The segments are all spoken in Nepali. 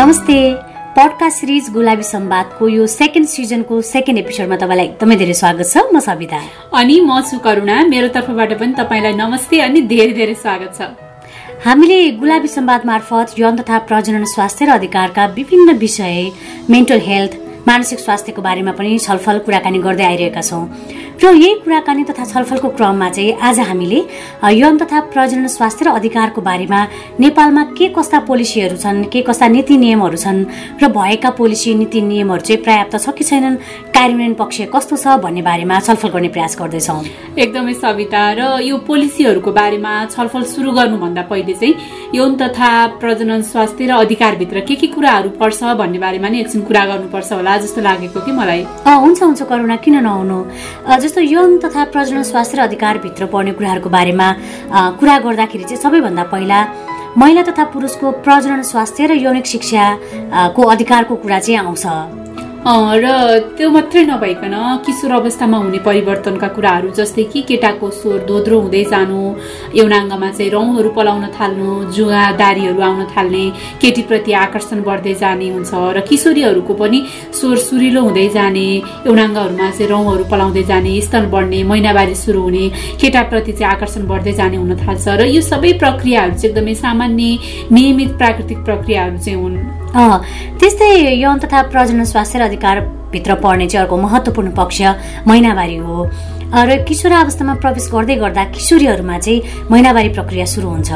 नमस्ते। पडकास्ट सिरिज गुलाबी सम्वादको यो सेकेन्ड सिजनको सेकेन्ड एपिसोडमा तपाईँलाई एकदमै धेरै स्वागत छ। म सविता। अनि म छु करुणा। मेरो तर्फबाट पनि तपाईँलाई नमस्ते अनि धेरै धेरै स्वागत छ। हामीले गुलाबी सम्वाद मार्फत यौन तथा प्रजनन स्वास्थ्य र अधिकारका विभिन्न विषय मेन्टल हेल्थ मानसिक स्वास्थ्यको बारेमा पनि छलफल कुराकानी गर्दै आइरहेका छौँ। र यही कुराकानी तथा छलफलको क्रममा चाहिँ आज हामीले यौन तथा प्रजनन स्वास्थ्य र अधिकारको बारेमा नेपालमा के कस्ता पोलिसीहरू छन् के कस्ता नीति नियमहरू छन् र भएका पोलिसी नीति नियमहरू चाहिँ पर्याप्त छ कि छैनन् कार्यान्वयन पक्ष कस्तो छ भन्ने बारेमा छलफल गर्ने प्रयास गर्दैछौँ। एकदमै सविता र यो पोलिसीहरूको बारेमा छलफल सुरु गर्नुभन्दा पहिले चाहिँ यौन तथा प्रजनन स्वास्थ्य र अधिकारभित्र के के कुराहरू पर्छ भन्ने बारेमा नै एकछिन कुरा गर्नुपर्छ होला। जस्तो लागेको कि मलाई? हुन्छ हुन्छ करुणा किन नहुनु? जस्तो यौन तथा प्रजनन स्वास्थ्य र अधिकारभित्र पर्ने कुराहरूको बारेमा कुरा गर्दाखेरि चाहिँ सबैभन्दा पहिला महिला तथा पुरुषको प्रजनन स्वास्थ्य र यौनिक शिक्षाको अधिकारको कुरा चाहिँ आउँछ। र त्यो मात्रै नभइकन किशोर अवस्थामा हुने परिवर्तनका कुराहरू जस्तै कि केटाको स्वर धोद्रो हुँदै जानु यौनाङ्गमा चाहिँ रौँहरू पलाउन थाल्नु जुवा दारीहरू आउन थाल्ने केटीप्रति आकर्षण बढ्दै जाने हुन्छ र किशोरीहरूको पनि स्वर सुरिलो हुँदै जाने यौनाङ्गहरूमा चाहिँ रौँहरू पलाउँदै जाने स्तन बढ्ने महिनावारी सुरु हुने केटाप्रति चाहिँ आकर्षण बढ्दै जाने हुन थाल्छ र यो सबै प्रक्रियाहरू चाहिँ एकदमै सामान्य नियमित प्राकृतिक प्रक्रियाहरू चाहिँ हुन्। त्यस्तै यौन तथा प्रजनन स्वास्थ्य र अधिकारभित्र पर्ने चाहिँ अर्को महत्त्वपूर्ण पक्ष महिनावारी हो। र किशोर अवस्थामा प्रवेश गर्दै गर्दा किशोरीहरूमा चाहिँ महिनावारी प्रक्रिया सुरु हुन्छ।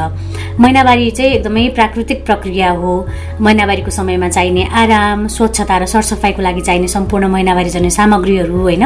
महिनावारी चाहिँ एकदमै प्राकृतिक प्रक्रिया हो। महिनावारीको समयमा चाहिने आराम स्वच्छता र सरसफाइको लागि चाहिने सम्पूर्ण महिनावारी जन्य सामग्रीहरू होइन?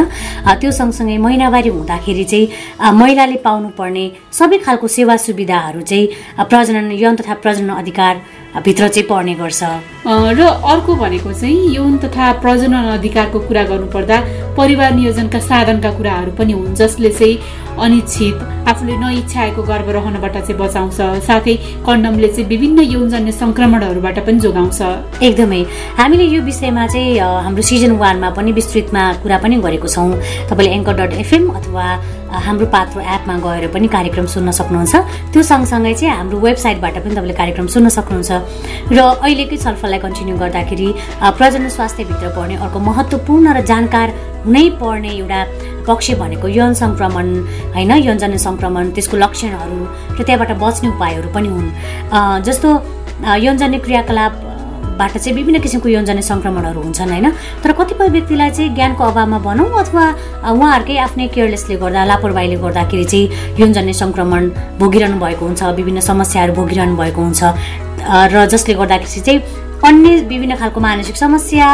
त्यो सँगसँगै महिनावारी हुँदाखेरि चाहिँ महिलाले पाउनुपर्ने सबै खालको सेवा सुविधाहरू चाहिँ प्रजनन यौन तथा प्रजनन अधिकार भित्र चाहिँ पर्ने गर्छ। र अर्को भनेको चाहिँ यौन तथा प्रजनन अधिकारको कुरा गर्नुपर्दा परिवार नियोजनका साधनका कुराहरू पनि हुन् जसले चाहिँ अनिच्छित आफूले नइच्छाएको गर्भ रहनबाट चाहिँ बचाउँछ साथै कन्डमले चाहिँ विभिन्न यौनजन्य संक्रमणहरूबाट पनि जोगाउँछ। एकदमै। हामीले यो विषयमा चाहिँ हाम्रो सिजन वानमा पनि विस्तृतमा कुरा पनि गरेको छौँ। तपाईँले एङ्कर डट एफएम अथवा हाम्रो पात्रो एपमा गएर पनि कार्यक्रम सुन्न सक्नुहुन्छ। त्यो सँगसँगै चाहिँ हाम्रो वेबसाइटबाट पनि तपाईँले कार्यक्रम सुन्न सक्नुहुन्छ। र अहिलेकै छलफललाई कन्टिन्यू गर्दाखेरि प्रजन स्वास्थ्यभित्र पर्ने अर्को महत्त्वपूर्ण र जानकार हुनै पर्ने एउटा पक्ष भनेको यौन सङ्क्रमण होइन? यौनजन्य सङ्क्रमण त्यसको लक्षणहरू र त्यहाँबाट बच्ने उपायहरू पनि हुन्। जस्तो यौनजन्य क्रियाकलाप बाट चाहिँ विभिन्न किसिमको यौनजन्य सङ्क्रमणहरू हुन्छन् होइन? तर कतिपय व्यक्तिलाई चाहिँ ज्ञानको अभावमा भनौँ अथवा उहाँहरूकै आफ्नै केयरलेसले गर्दा लापरवाहीले गर्दाखेरि चाहिँ यौनजन्य सङ्क्रमण भोगिरहनु भएको हुन्छ विभिन्न समस्याहरू भोगिरहनु भएको हुन्छ। र जसले गर्दाखेरि चाहिँ अन्य विभिन्न खालको मानसिक समस्या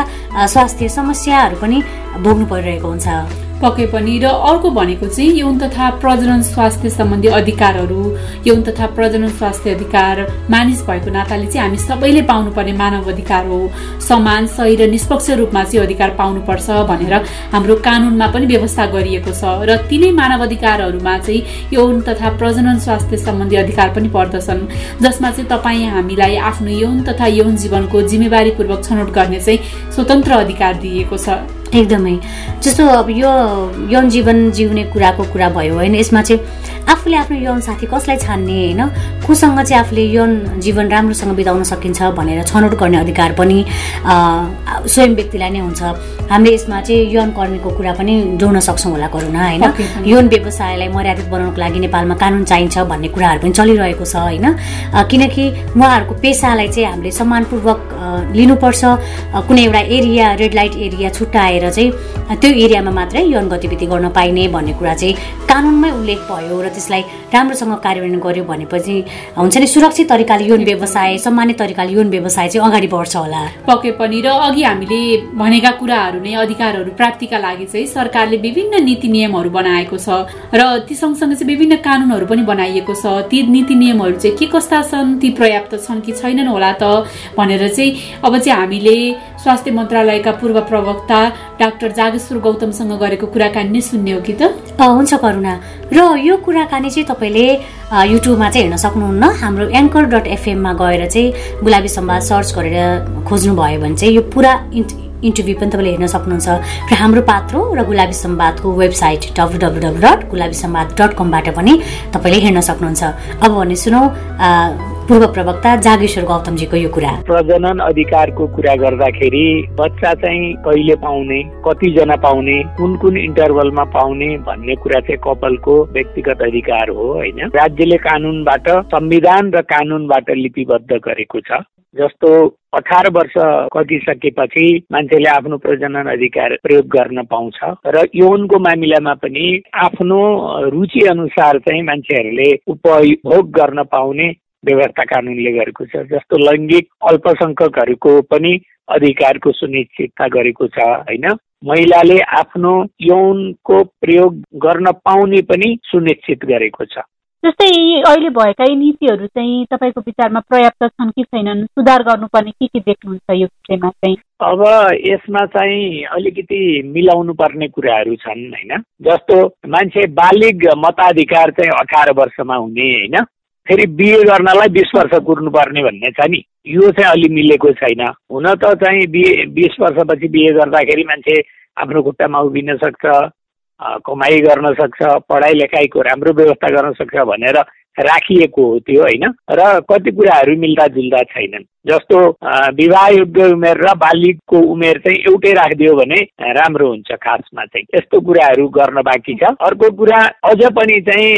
स्वास्थ्य समस्याहरू पनि भोग्नु परिरहेको हुन्छ। पक्कै पनि र अर्को भनेको चाहिँ यौन तथा प्रजनन स्वास्थ्य सम्बन्धी अधिकारहरू। यौन तथा प्रजनन स्वास्थ्य अधिकार मानिस भएको नाताले चाहिँ हामी सबैले पाउनुपर्ने मानव अधिकार हो। समान सही र निष्पक्ष रूपमा चाहिँ अधिकार पाउनुपर्छ भनेर हाम्रो कानुनमा पनि व्यवस्था गरिएको छ र तिनै मानव अधिकारहरूमा चाहिँ यौन तथा प्रजनन स्वास्थ्य सम्बन्धी अधिकार पनि पर्दछन्। जसमा चाहिँ तपाईँ हामीलाई आफ्नो यौन तथा यौन जीवनको जिम्मेवारीपूर्वक छनौट गर्ने चाहिँ स्वतन्त्र अधिकार दिएको छ। एकदमै जस्तो अब यो यौन जीवन जिउने कुराको कुरा भयो होइन? यसमा चाहिँ आफूले आफ्नो यौन साथी कसलाई छान्ने होइन? कोसँग चाहिँ आफूले यौन जीवन राम्रोसँग बिताउन सकिन्छ भनेर छनौट गर्ने अधिकार पनि स्वयं व्यक्तिलाई नै हुन्छ। हामीले यसमा चाहिँ यौन कर्मीको कुरा पनि जोड्न सक्छौँ होला करुणा होइन? यौन व्यवसायलाई मर्यादित बनाउनको लागि नेपालमा कानुन चाहिन्छ भन्ने कुराहरू पनि चलिरहेको छ होइन? किनकि उहाँहरूको पेसालाई चाहिँ हामीले सम्मानपूर्वक लिनुपर्छ। कुनै एउटा एरिया रेड लाइट एरिया छुट्याएर चाहिँ त्यो एरियामा मात्रै यौन गतिविधि गर्न पाइने भन्ने कुरा चाहिँ कानुनमै उल्लेख भयो र त्यसलाई राम्रोसँग कार्यान्वयन गर्यो भनेपछि हुन्छ नि सुरक्षित तरिकाले यौन व्यवसाय सम्मानित तरिकाले यौन व्यवसाय चाहिँ अगाडि बढ्छ होला। पक्कै पनि र अघि हामीले भनेका कुराहरू नै अधिकारहरू प्राप्तिका लागि चाहिँ सरकारले विभिन्न नीति नियमहरू बनाएको छ र ती सँगसँगै चाहिँ विभिन्न कानुनहरू पनि बनाइएको छ। ती नीति नियमहरू चाहिँ के कस्ता छन्? ती पर्याप्त छन् कि छैनन् होला त? भनेर चाहिँ अब चाहिँ हामीले स्वास्थ्य मन्त्रालयका पूर्व प्रवक्ता डाक्टर जागेश्वर गौतमसँग गरेको कुराकानी नै सुन्ने हो कि त? हुन्छ करुणा र यो कुराकानी चाहिँ तपाईँले युट्युबमा चाहिँ हेर्न सक्नुहुन्न। हाम्रो एङ्कर डट एफएममा गएर चाहिँ गुलाबी सम्वाद सर्च गरेर खोज्नुभयो भने चाहिँ यो पुरा इन्टरभ्यू पनि तपाईँले हेर्न सक्नुहुन्छ। र हाम्रो पात्रो र गुलाबी सम्वादको website W W W dot Gulabi Sambad dot कमबाट पनि तपाईँले हेर्न सक्नुहुन्छ। अब भने सुनौ पूर्व प्रवक्ता जागेश्वर गौतमजीको यो कुरा। प्रजनन अधिकारको कुरा गर्दाखेरि बच्चा चाहिँ कहिले पाउने कतिजना पाउने कुन कुन इन्टरभलमा पाउने भन्ने कुरा चाहिँ कपालको व्यक्तिगत अधिकार हो होइन? राज्यले कानुनबाट संविधान र कानुनबाट लिपिबद्ध गरेको छ। जस्तो अठार वर्ष कटिसकेपछि मान्छेले आफ्नो प्रजनन अधिकार प्रयोग गर्न पाउँछ र यौनको मामिलामा पनि आफ्नो रुचि अनुसार चाहिँ मान्छेहरूले उपभोग गर्न पाउने व्यवस्था कानुनले गरेको छ जस्तो लैङ्गिक अल्पसङ्ख्यकहरूको पनि अधिकारको सुनिश्चितता गरेको छ होइन? महिलाले आफ्नो यौनको प्रयोग गर्न पाउने पनि सुनिश्चित गरेको छ। जस्तै अहिले भएका यी नीतिहरू चाहिँ तपाईँको विचारमा पर्याप्त छन् कि छैनन्? सुधार गर्नुपर्ने के के देख्नुहुन्छ यो विषयमा चाहिँ? अब यसमा चाहिँ अलिकति मिलाउनु पर्ने कुराहरू छन् होइन? जस्तो मान्छे बालिग मताधिकार चाहिँ अठार वर्षमा हुने होइन? फेरि बिए गर्नलाई बिस वर्ष कुर्नुपर्ने भन्ने छ नि। यो चाहिँ अलि मिलेको छैन। हुन त चाहिँ बिए बिस वर्षपछि बिए गर्दाखेरि मान्छे आफ्नो खुट्टामा उभिन सक्छ कमाइ गर्न सक्छ पढाइ लेखाइको राम्रो व्यवस्था गर्न सक्छ भनेर राखिएको हो त्यो होइन? र कति कुराहरू मिल्दा जुल्दा छैनन्। जस्तो विवाह योग्य उमेर र बालिगको उमेर चाहिँ एउटै राखिदियो भने राम्रो हुन्छ खासमा चाहिँ। यस्तो कुराहरू गर्न बाँकी छ। अर्को कुरा अझ पनि चाहिँ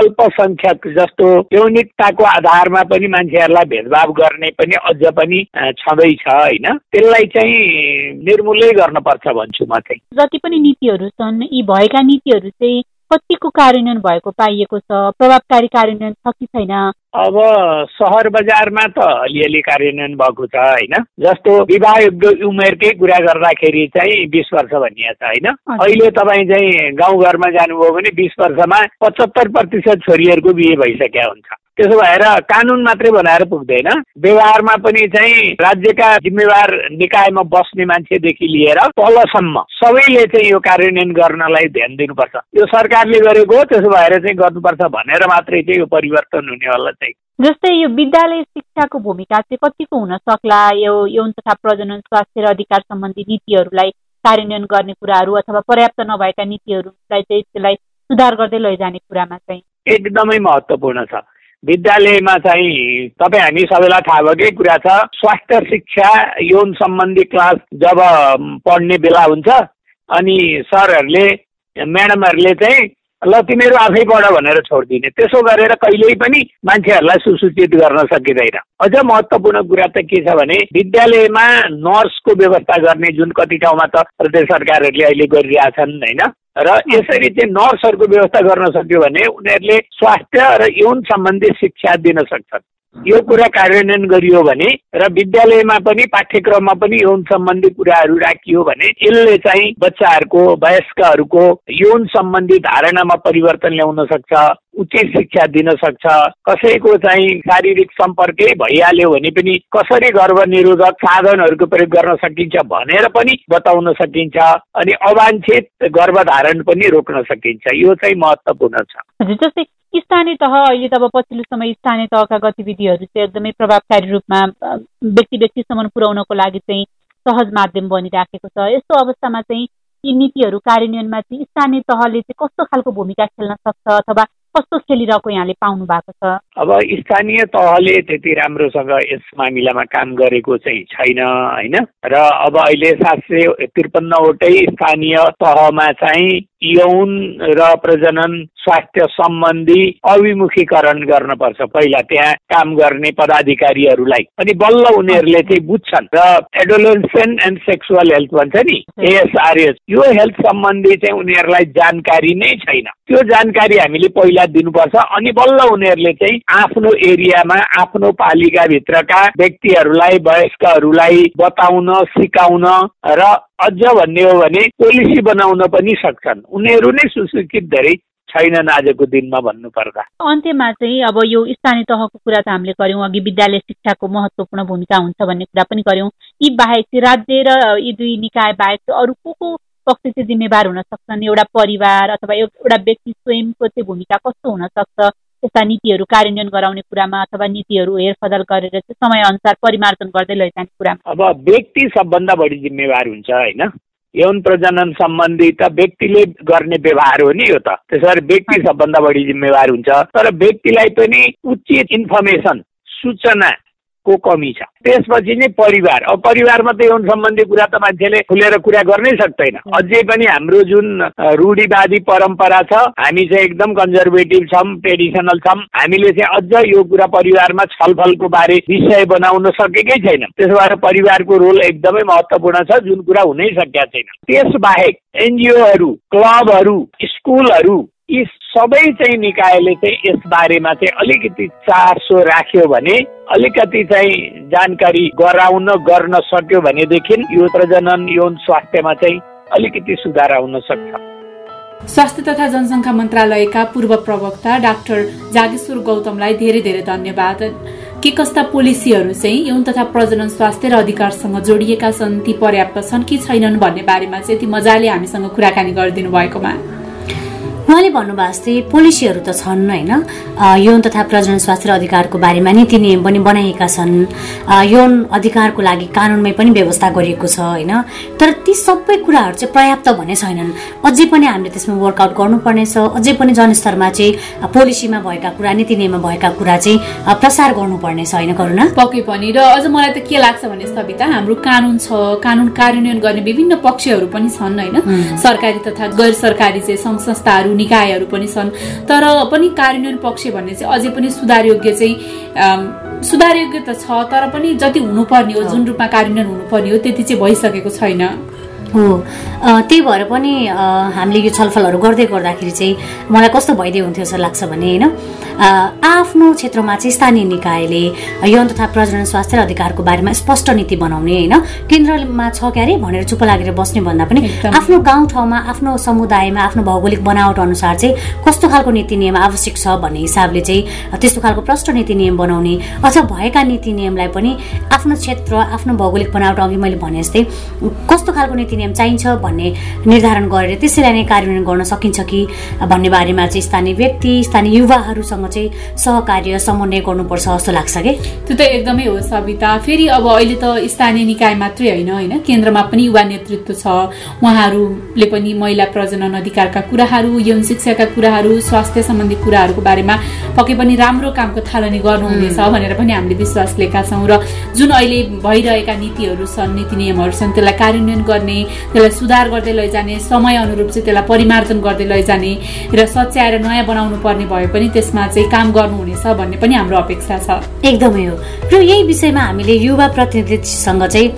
अल्पसङ्ख्यक जस्तो यौनिकताको आधारमा पनि मान्छेहरूलाई भेदभाव गर्ने पनि अझ पनि छँदैछ होइन? त्यसलाई चाहिँ निर्मूलै गर्नुपर्छ भन्छु म चाहिँ। जति पनि नीतिहरू छन् यी भएका नीतिहरू चाहिँ कतिको कार्यान्वयन भएको पाइएको छ? प्रभावकारी कार्यान्वयन छ कि छैन? अब सहर बजारमा त अलिअलि कार्यान्वयन भएको छ होइन? जस्तो विवाह उमेरकै कुरा गर्दाखेरि चाहिँ बिस वर्ष भनिएको छ होइन? अहिले तपाईँ चाहिँ गाउँघरमा जानुभयो भने बिस वर्षमा पचहत्तर प्रतिशत छोरीहरूको बिहे भइसकेका हुन्छ। त्यसो भएर कानुन मात्रै बनाएर पुग्दैन। व्यवहारमा पनि चाहिँ राज्यका जिम्मेवार निकायमा बस्ने मान्छेदेखि लिएर तलसम्म सबैले चाहिँ यो कार्यान्वयन गर्नलाई ध्यान दिनुपर्छ। यो सरकारले गरेको हो त्यसो भएर चाहिँ गर्नुपर्छ भनेर मात्रै चाहिँ यो परिवर्तन हुनेवाला चाहिँ। जस्तै यो विद्यालय शिक्षाको भूमिका चाहिँ कतिको हुन सक्ला? यो यौन तथा प्रजनन स्वास्थ्य र अधिकार सम्बन्धी नीतिहरूलाई कार्यान्वयन गर्ने कुराहरू अथवा पर्याप्त नभएका नीतिहरूलाई चाहिँ त्यसलाई सुधार गर्दै लैजाने कुरामा चाहिँ। एकदमै महत्त्वपूर्ण छ। विद्यालयमा चाहिँ तपाईँ हामी सबैलाई थाहा भएकै कुरा छ स्वास्थ्य शिक्षा यौन सम्बन्धी क्लास जब पढ्ने बेला हुन्छ अनि सरहरूले म्याडमहरूले चाहिँ ल तिमीहरू आफै पढ भनेर छोडिदिने। त्यसो गरेर कहिल्यै पनि मान्छेहरूलाई सुसूचित गर्न सकिँदैन। अझ महत्त्वपूर्ण कुरा त के छ भने विद्यालयमा नर्सको व्यवस्था गर्ने जुन कति ठाउँमा त प्रदेश सरकारहरूले अहिले गरिरहेछन् होइन? र यसरी चाहिँ नर्सहरूको व्यवस्था गर्न सक्यो भने उनीहरूले स्वास्थ्य र यौन सम्बन्धी शिक्षा दिन सक्छन्। यो कुरा कार्यान्वयन गरियो भने र विद्यालयमा पनि पाठ्यक्रममा पनि यौन सम्बन्धी कुराहरू राखियो भने यसले चाहिँ बच्चाहरूको वयस्कहरूको यौन सम्बन्धी धारणामा परिवर्तन ल्याउन सक्छ उचित शिक्षा दिन सक्छ। कसैको चाहिँ शारीरिक सम्पर्कै भइहाल्यो भने पनि कसरी गर्भ निरोधक साधनहरूको प्रयोग गर्न सकिन्छ भनेर पनि बताउन सकिन्छ अनि अवाञ्छित गर्भधारण पनि रोक्न सकिन्छ। यो चाहिँ महत्त्वपूर्ण छ। जस्तै स्थानीय तह अहिले त अब पछिल्लो समय स्थानीय तहका गतिविधिहरू चाहिँ एकदमै प्रभावकारी रूपमा व्यक्ति व्यक्तिसम्म पुर्याउनको लागि चाहिँ सहज माध्यम बनिराखेको छ। यस्तो अवस्थामा चाहिँ यी नीतिहरू कार्यान्वयनमा चाहिँ स्थानीय तहले चाहिँ कस्तो खालको भूमिका खेल्न सक्छ अथवा कस्तो खेलिरहेको यहाँले पाउनु भएको छ? अब स्थानीय तहले त्यति राम्रोसँग यस मामिलामा काम गरेको चाहिँ छैन होइन? र अब अहिले सात सय त्रिपन्नवटै स्थानीय तहमा चाहिँ यौन र प्रजनन स्वास्थ्य सम्बन्धी अभिमुखीकरण गर्नुपर्छ। पहिला त्यहाँ काम गर्ने पदाधिकारीहरूलाई। अनि बल्ल उनीहरूले चाहिँ बुझ्छन्। र एडोलेन्सेन्ट एन्ड सेक्सुअल हेल्थ भन्छ नि एएसआरएस यो हेल्थ सम्बन्धी चाहिँ उनीहरूलाई जानकारी नै छैन। त्यो जानकारी हामीले पहिला दिनुपर्छ। अनि बल्ल उनीहरूले चाहिँ आफ्नो एरियामा आफ्नो पालिकाभित्रका व्यक्तिहरूलाई वयस्कहरूलाई बताउन सिकाउन र अझ भन्ने हो भने पोलिसी बनाउन पनि सक्छन्। उनीहरू नै सुशिक्षित धेरै छैनन् आजको दिनमा भन्नुपर्दा। अन्त्यमा चाहिँ अब यो स्थानीय तहको कुरा त हामीले गऱ्यौँ। अघि विद्यालय शिक्षाको महत्त्वपूर्ण भूमिका हुन्छ भन्ने कुरा पनि गऱ्यौँ। यी बाहेक राज्य र यी दुई निकाय बाहेक अरू को को पक्ष चाहिँ जिम्मेवार हुन सक्छन् एउटा परिवार अथवा एउटा व्यक्ति स्वयंको चाहिँ भूमिका कस्तो हुन सक्छ यस्ता नीतिहरू कार्यान्वयन गराउने कुरामा अथवा नीतिहरू हेरफदल गरेर चाहिँ समयअनुसार परिमार्जन गर्दै लैजाने कुरामा। अब व्यक्ति सबभन्दा बढी जिम्मेवार हुन्छ होइन? यौन प्रजनन सम्बन्धी त व्यक्तिले गर्ने व्यवहार हो नि यो त। त्यसो व्यक्ति सबभन्दा बढी जिम्मेवार हुन्छ। तर व्यक्तिलाई पनि उचित इन्फर्मेसन सूचना को कमी छ। त्यसपछि नै परिवार। अब परिवारमा त यौन सम्बन्धी कुरा त मान्छेले खुलेर कुरा गर्नै सक्दैन। अझै पनि हाम्रो जुन रूढिवादी परम्परा छ हामी चाहिँ एकदम कन्जर्भेटिभ छौँ ट्रेडिसनल छौँ। हामीले चाहिँ अझ यो कुरा परिवारमा छलफलको बारे विषय बनाउन सकेकै छैन। त्यसो भएर परिवारको रोल एकदमै महत्त्वपूर्ण छ जुन कुरा हुनै सकेका छैन। त्यसबाहेक एनजिओहरू क्लबहरू स्कुलहरू यी सबै चाहिँ निकायले चाहिँ यसबारेमा चाहिँ अलिकति चासो राख्यो भने अलिकति चाहिँ जानकारी गराउन गर्न सक्यो भनेदेखि यो प्रजनन यौन स्वास्थ्यमा चाहिँ अलिकति सुधार आउन सक्छ। स्वास्थ्य तथा जनसङ्ख्या मन्त्रालयका पूर्व प्रवक्ता डाक्टर जागेश्वर गौतमलाई धेरै धेरै धन्यवाद। के कस्ता पोलिसीहरू चाहिँ यौन तथा प्रजनन स्वास्थ्य र अधिकारसँग जोडिएका छन् ती पर्याप्त छन् कि छैनन् भन्ने बारेमा चाहिँ यति मजाले हामीसँग कुराकानी गरिदिनु भएकोमा उहाँले भन्नुभएको जस्तै पोलिसीहरू त छन् होइन। यौन तथा प्रजनन स्वास्थ्य अधिकारको बारेमा नीति नियम पनि बनाइएका छन्। यौन अधिकारको लागि कानुनमै पनि व्यवस्था गरिएको छ होइन। तर ती सबै कुराहरू चाहिँ पर्याप्त भने छैनन्। अझै पनि हामीले त्यसमा वर्कआउट गर्नुपर्नेछ। अझै पनि जनस्तरमा चाहिँ पोलिसीमा भएका कुरा नीति नियममा भएका कुरा चाहिँ प्रसार गर्नुपर्नेछ होइन करुणा? पक्कै पनि। र अझ मलाई त के लाग्छ भने सविता हाम्रो कानुन छ। कानुन कार्यान्वयन गर्ने विभिन्न पक्षहरू पनि छन् होइन। सरकारी तथा गैर सरकारी चाहिँ सङ्घ संस्थाहरू निकायहरू पनि छन्। तर पनि कार्यान्वयन पक्ष भन्ने चाहिँ अझै पनि सुधारयोग्य चाहिँ सुधारयोग्य त छ तर पनि जति हुनुपर्ने हो जुन रूपमा कार्यान्वयन हुनुपर्ने हो त्यति चाहिँ भइसकेको छैन। हो। त्यही भएर पनि हामीले यो छलफलहरू गर्दै गर्दाखेरि चाहिँ मलाई कस्तो भइदियो हुन्थ्यो जस्तो लाग्छ भने होइन? आफ्नो क्षेत्रमा चाहिँ स्थानीय निकायले यौन तथा प्रजनन स्वास्थ्य र अधिकारको बारेमा स्पष्ट नीति बनाउने होइन? केन्द्रमा छ क्यारे भनेर चुप लागेर बस्ने भन्दा पनि आफ्नो गाउँठाउँमा आफ्नो समुदायमा आफ्नो भौगोलिक बनावट अनुसार चाहिँ कस्तो खालको नीति नियम आवश्यक छ भन्ने हिसाबले चाहिँ त्यस्तो खालको प्रष्ट नीति नियम बनाउने अथवा भएका नीति नियमलाई पनि आफ्नो क्षेत्र आफ्नो भौगोलिक बनावट अघि मैले भने जस्तै कस्तो खालको नीति नियम चाहिन्छ भन्ने निर्धारण गरेर त्यसैलाई नै कार्यान्वयन गर्न सकिन्छ कि भन्ने बारेमा चाहिँ स्थानीय व्यक्ति स्थानीय युवाहरूसँग चाहिँ सहकार्य समन्वय गर्नुपर्छ जस्तो लाग्छ कि? त्यो त एकदमै हो सविता। फेरि अब अहिले त स्थानीय निकाय मात्रै होइन होइन? केन्द्रमा पनि युवा नेतृत्व छ। उहाँहरूले पनि महिला प्रजनन अधिकारका कुराहरू यौन शिक्षाका कुराहरू स्वास्थ्य सम्बन्धी कुराहरूको बारेमा पक्कै पनि राम्रो कामको थालनी गर्नुहुनेछ भनेर पनि हामीले विश्वास लिएका छौँ र जुन अहिले भइरहेका नीतिहरू छन् नीति नियमहरू छन् त्यसलाई कार्यान्वयन गर्ने त्यसलाई सुधार गर्दै लैजाने समय अनुरूप चाहिँ त्यसलाई परिमार्जन गर्दै लैजाने र सच्याएर नयाँ बनाउनु पर्ने भए पनि त्यसमा चाहिँ काम गर्नुहुनेछ भन्ने पनि हाम्रो अपेक्षा छ। एकदमै हो। र यही विषयमा हामीले युवा प्रतिनिधिसँग चाहिँ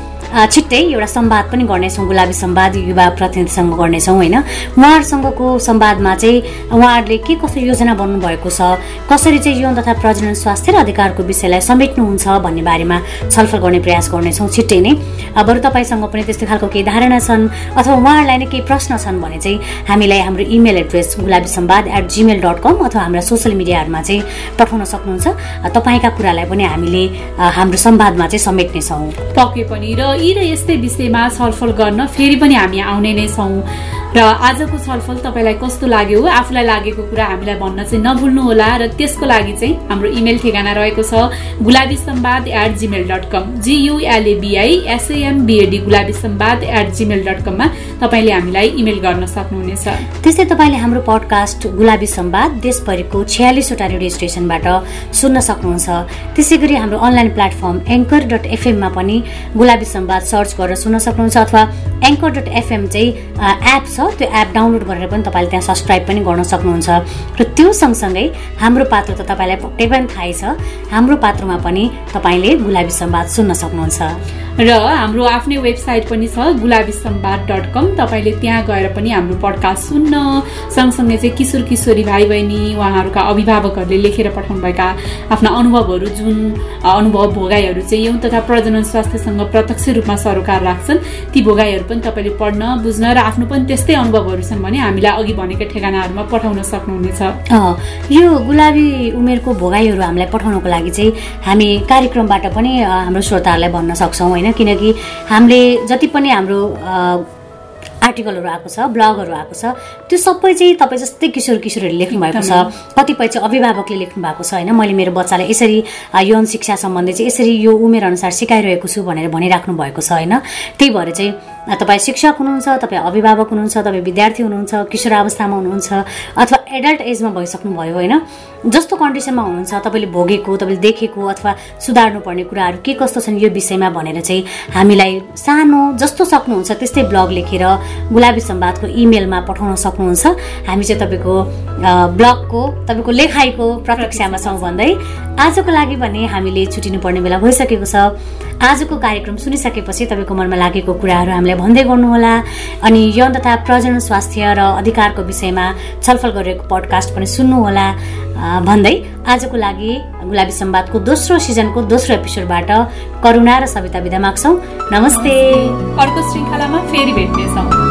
छिट्टै एउटा संवाद पनि गर्नेछौँ गुलाबी संवाद युवा प्रतिनिधिसँग गर्नेछौँ होइन? उहाँहरूसँगको संवादमा चाहिँ उहाँहरूले के कस्तो योजना बन्नु भएको छ कसरी चाहिँ यौन तथा प्रजनन स्वास्थ्य र अधिकारको विषयलाई समेट्नुहुन्छ भन्ने बारेमा छलफल गर्ने प्रयास गर्नेछौँ छिट्टै नै। बरु तपाईँसँग पनि त्यस्तो खालको केही धारणा छन् अथवा उहाँहरूलाई नै केही प्रश्न छन् भने चाहिँ हामीलाई हाम्रो email address Gulabi Sambad at Gmail dot com अथवा हाम्रा सोसियल मिडियाहरूमा चाहिँ पठाउन सक्नुहुन्छ। तपाईँका कुरालाई पनि हामीले हाम्रो संवादमा चाहिँ समेट्नेछौँ। पक्कै पनि र यी र यस्तै विषयमा छलफल गर्न फेरि पनि हामी आउने नै छौँ। र आजको छलफल तपाईँलाई कस्तो लाग्यो? आफूलाई लागेको कुरा हामीलाई भन्न चाहिँ नभुल्नु होला र त्यसको लागि चाहिँ हाम्रो इमेल ठेगाना रहेको छ Gulabi Sambad at Gmail dot com G U L A B I S A M B A D Gulabi Sambad at Gmail dot कममा तपाईँले हामीलाई इमेल गर्न सक्नुहुनेछ। त्यस्तै तपाईँले हाम्रो पडकास्ट गुलाबी सम्वाद देशभरिको छ्यालिसवटा रेडियो स्टेसनबाट सुन्न सक्नुहुन्छ। त्यसै गरी हाम्रो अनलाइन प्लेटफर्म एङ्कर डट एफएममा पनि गुलाबी सम्वाद सर्च गरेर सुन्न सक्नुहुन्छ अथवा एङ्कर डट एफएम चाहिँ एप छ त्यो एप डाउनलोड गरेर पनि तपाईँले त्यहाँ सब्सक्राइब पनि गर्न सक्नुहुन्छ। र त्यो सँगसँगै हाम्रो पात्र त तपाईँलाई पक्कै पनि थाहै छ। हाम्रो पात्रमा पनि तपाईँले गुलाबी सम्वाद सुन्न सक्नुहुन्छ। र हाम्रो आफ्नै वेबसाइट पनि छ गुलाबी सम्वाद डट कम। तपाईँले त्यहाँ गएर पनि हाम्रो पडकास्ट सुन्न। सँगसँगै चाहिँ किशोर किशोरी भाइ बहिनी उहाँहरूका अभिभावकहरूले लेखेर पठाउनुभएका आफ्ना अनुभवहरू जुन अनुभव भोगाईहरू चाहिँ यौन तथा प्रजनन स्वास्थ्यसँग प्रत्यक्ष रूपमा सरोकार राख्छन् ती भोगाईहरू पनि तपाईँले पढ्न बुझ्न र आफ्नो पनि त्यस्तै अनुभवहरू छन् भने हामीलाई अघि भनेका ठेगानाहरूमा पठाउन सक्नुहुनेछ। यो गुलाबी उमेरको भोगाईहरू हामीलाई पठाउनको लागि चाहिँ हामी कार्यक्रमबाट पनि हाम्रो श्रोताहरूलाई भन्न सक्छौँ होइन? किनकि हामीले जति पनि हाम्रो आर्टिकलहरू आएको छ ब्लगहरू आएको छ त्यो सबै चाहिँ तपाईँ जस्तै किशोर किशोरहरूले लेख्नु भएको छ कतिपय चाहिँ अभिभावकले लेख्नु भएको छ होइन? मैले मेरो बच्चालाई यसरी यौन शिक्षा सम्बन्धी चाहिँ यसरी यो उमेर अनुसार सिकाइरहेको छु भनेर भनिराख्नु भएको छ होइन? त्यही भएर चाहिँ तपाईँ शिक्षक हुनुहुन्छ तपाईँ अभिभावक हुनुहुन्छ तपाईँ विद्यार्थी हुनुहुन्छ किशोर अवस्थामा हुनुहुन्छ अथवा एडल्ट एजमा भइसक्नुभयो होइन? जस्तो कन्डिसनमा हुनुहुन्छ तपाईँले भोगेको तपाईँले देखेको अथवा सुधार्नुपर्ने कुराहरू के कस्तो छन् यो विषयमा भनेर चाहिँ हामीलाई सानो जस्तो सक्नुहुन्छ त्यस्तै ब्लग लेखेर गुलाबी सम्वादको इमेलमा पठाउन सक्नुहुन्छ। हामी चाहिँ तपाईँको ब्लगको तपाईँको लेखाइको प्रतीक्षामा छौँ भन्दै। आजको लागि भने हामीले छुटिनु पर्ने बेला भइसकेको छ। आजको कार्यक्रम सुनिसकेपछि तपाईँको मनमा लागेको कुराहरू हामीलाई भन्दै गर्नुहोला। अनि यौन तथा प्रजन स्वास्थ्य र अधिकारको विषयमा छलफल गरेको पडकास्ट पनि सुन्नुहोला। भन्दै आजको लागि गुलाबी सम्वादको दोस्रो सिजनको दोस्रो एपिसोडबाट करुणा र सविता विदा माग्छौँ। नमस्ते। अर्को श्रृङ्खलामा फेरि भेट्नेछौँ।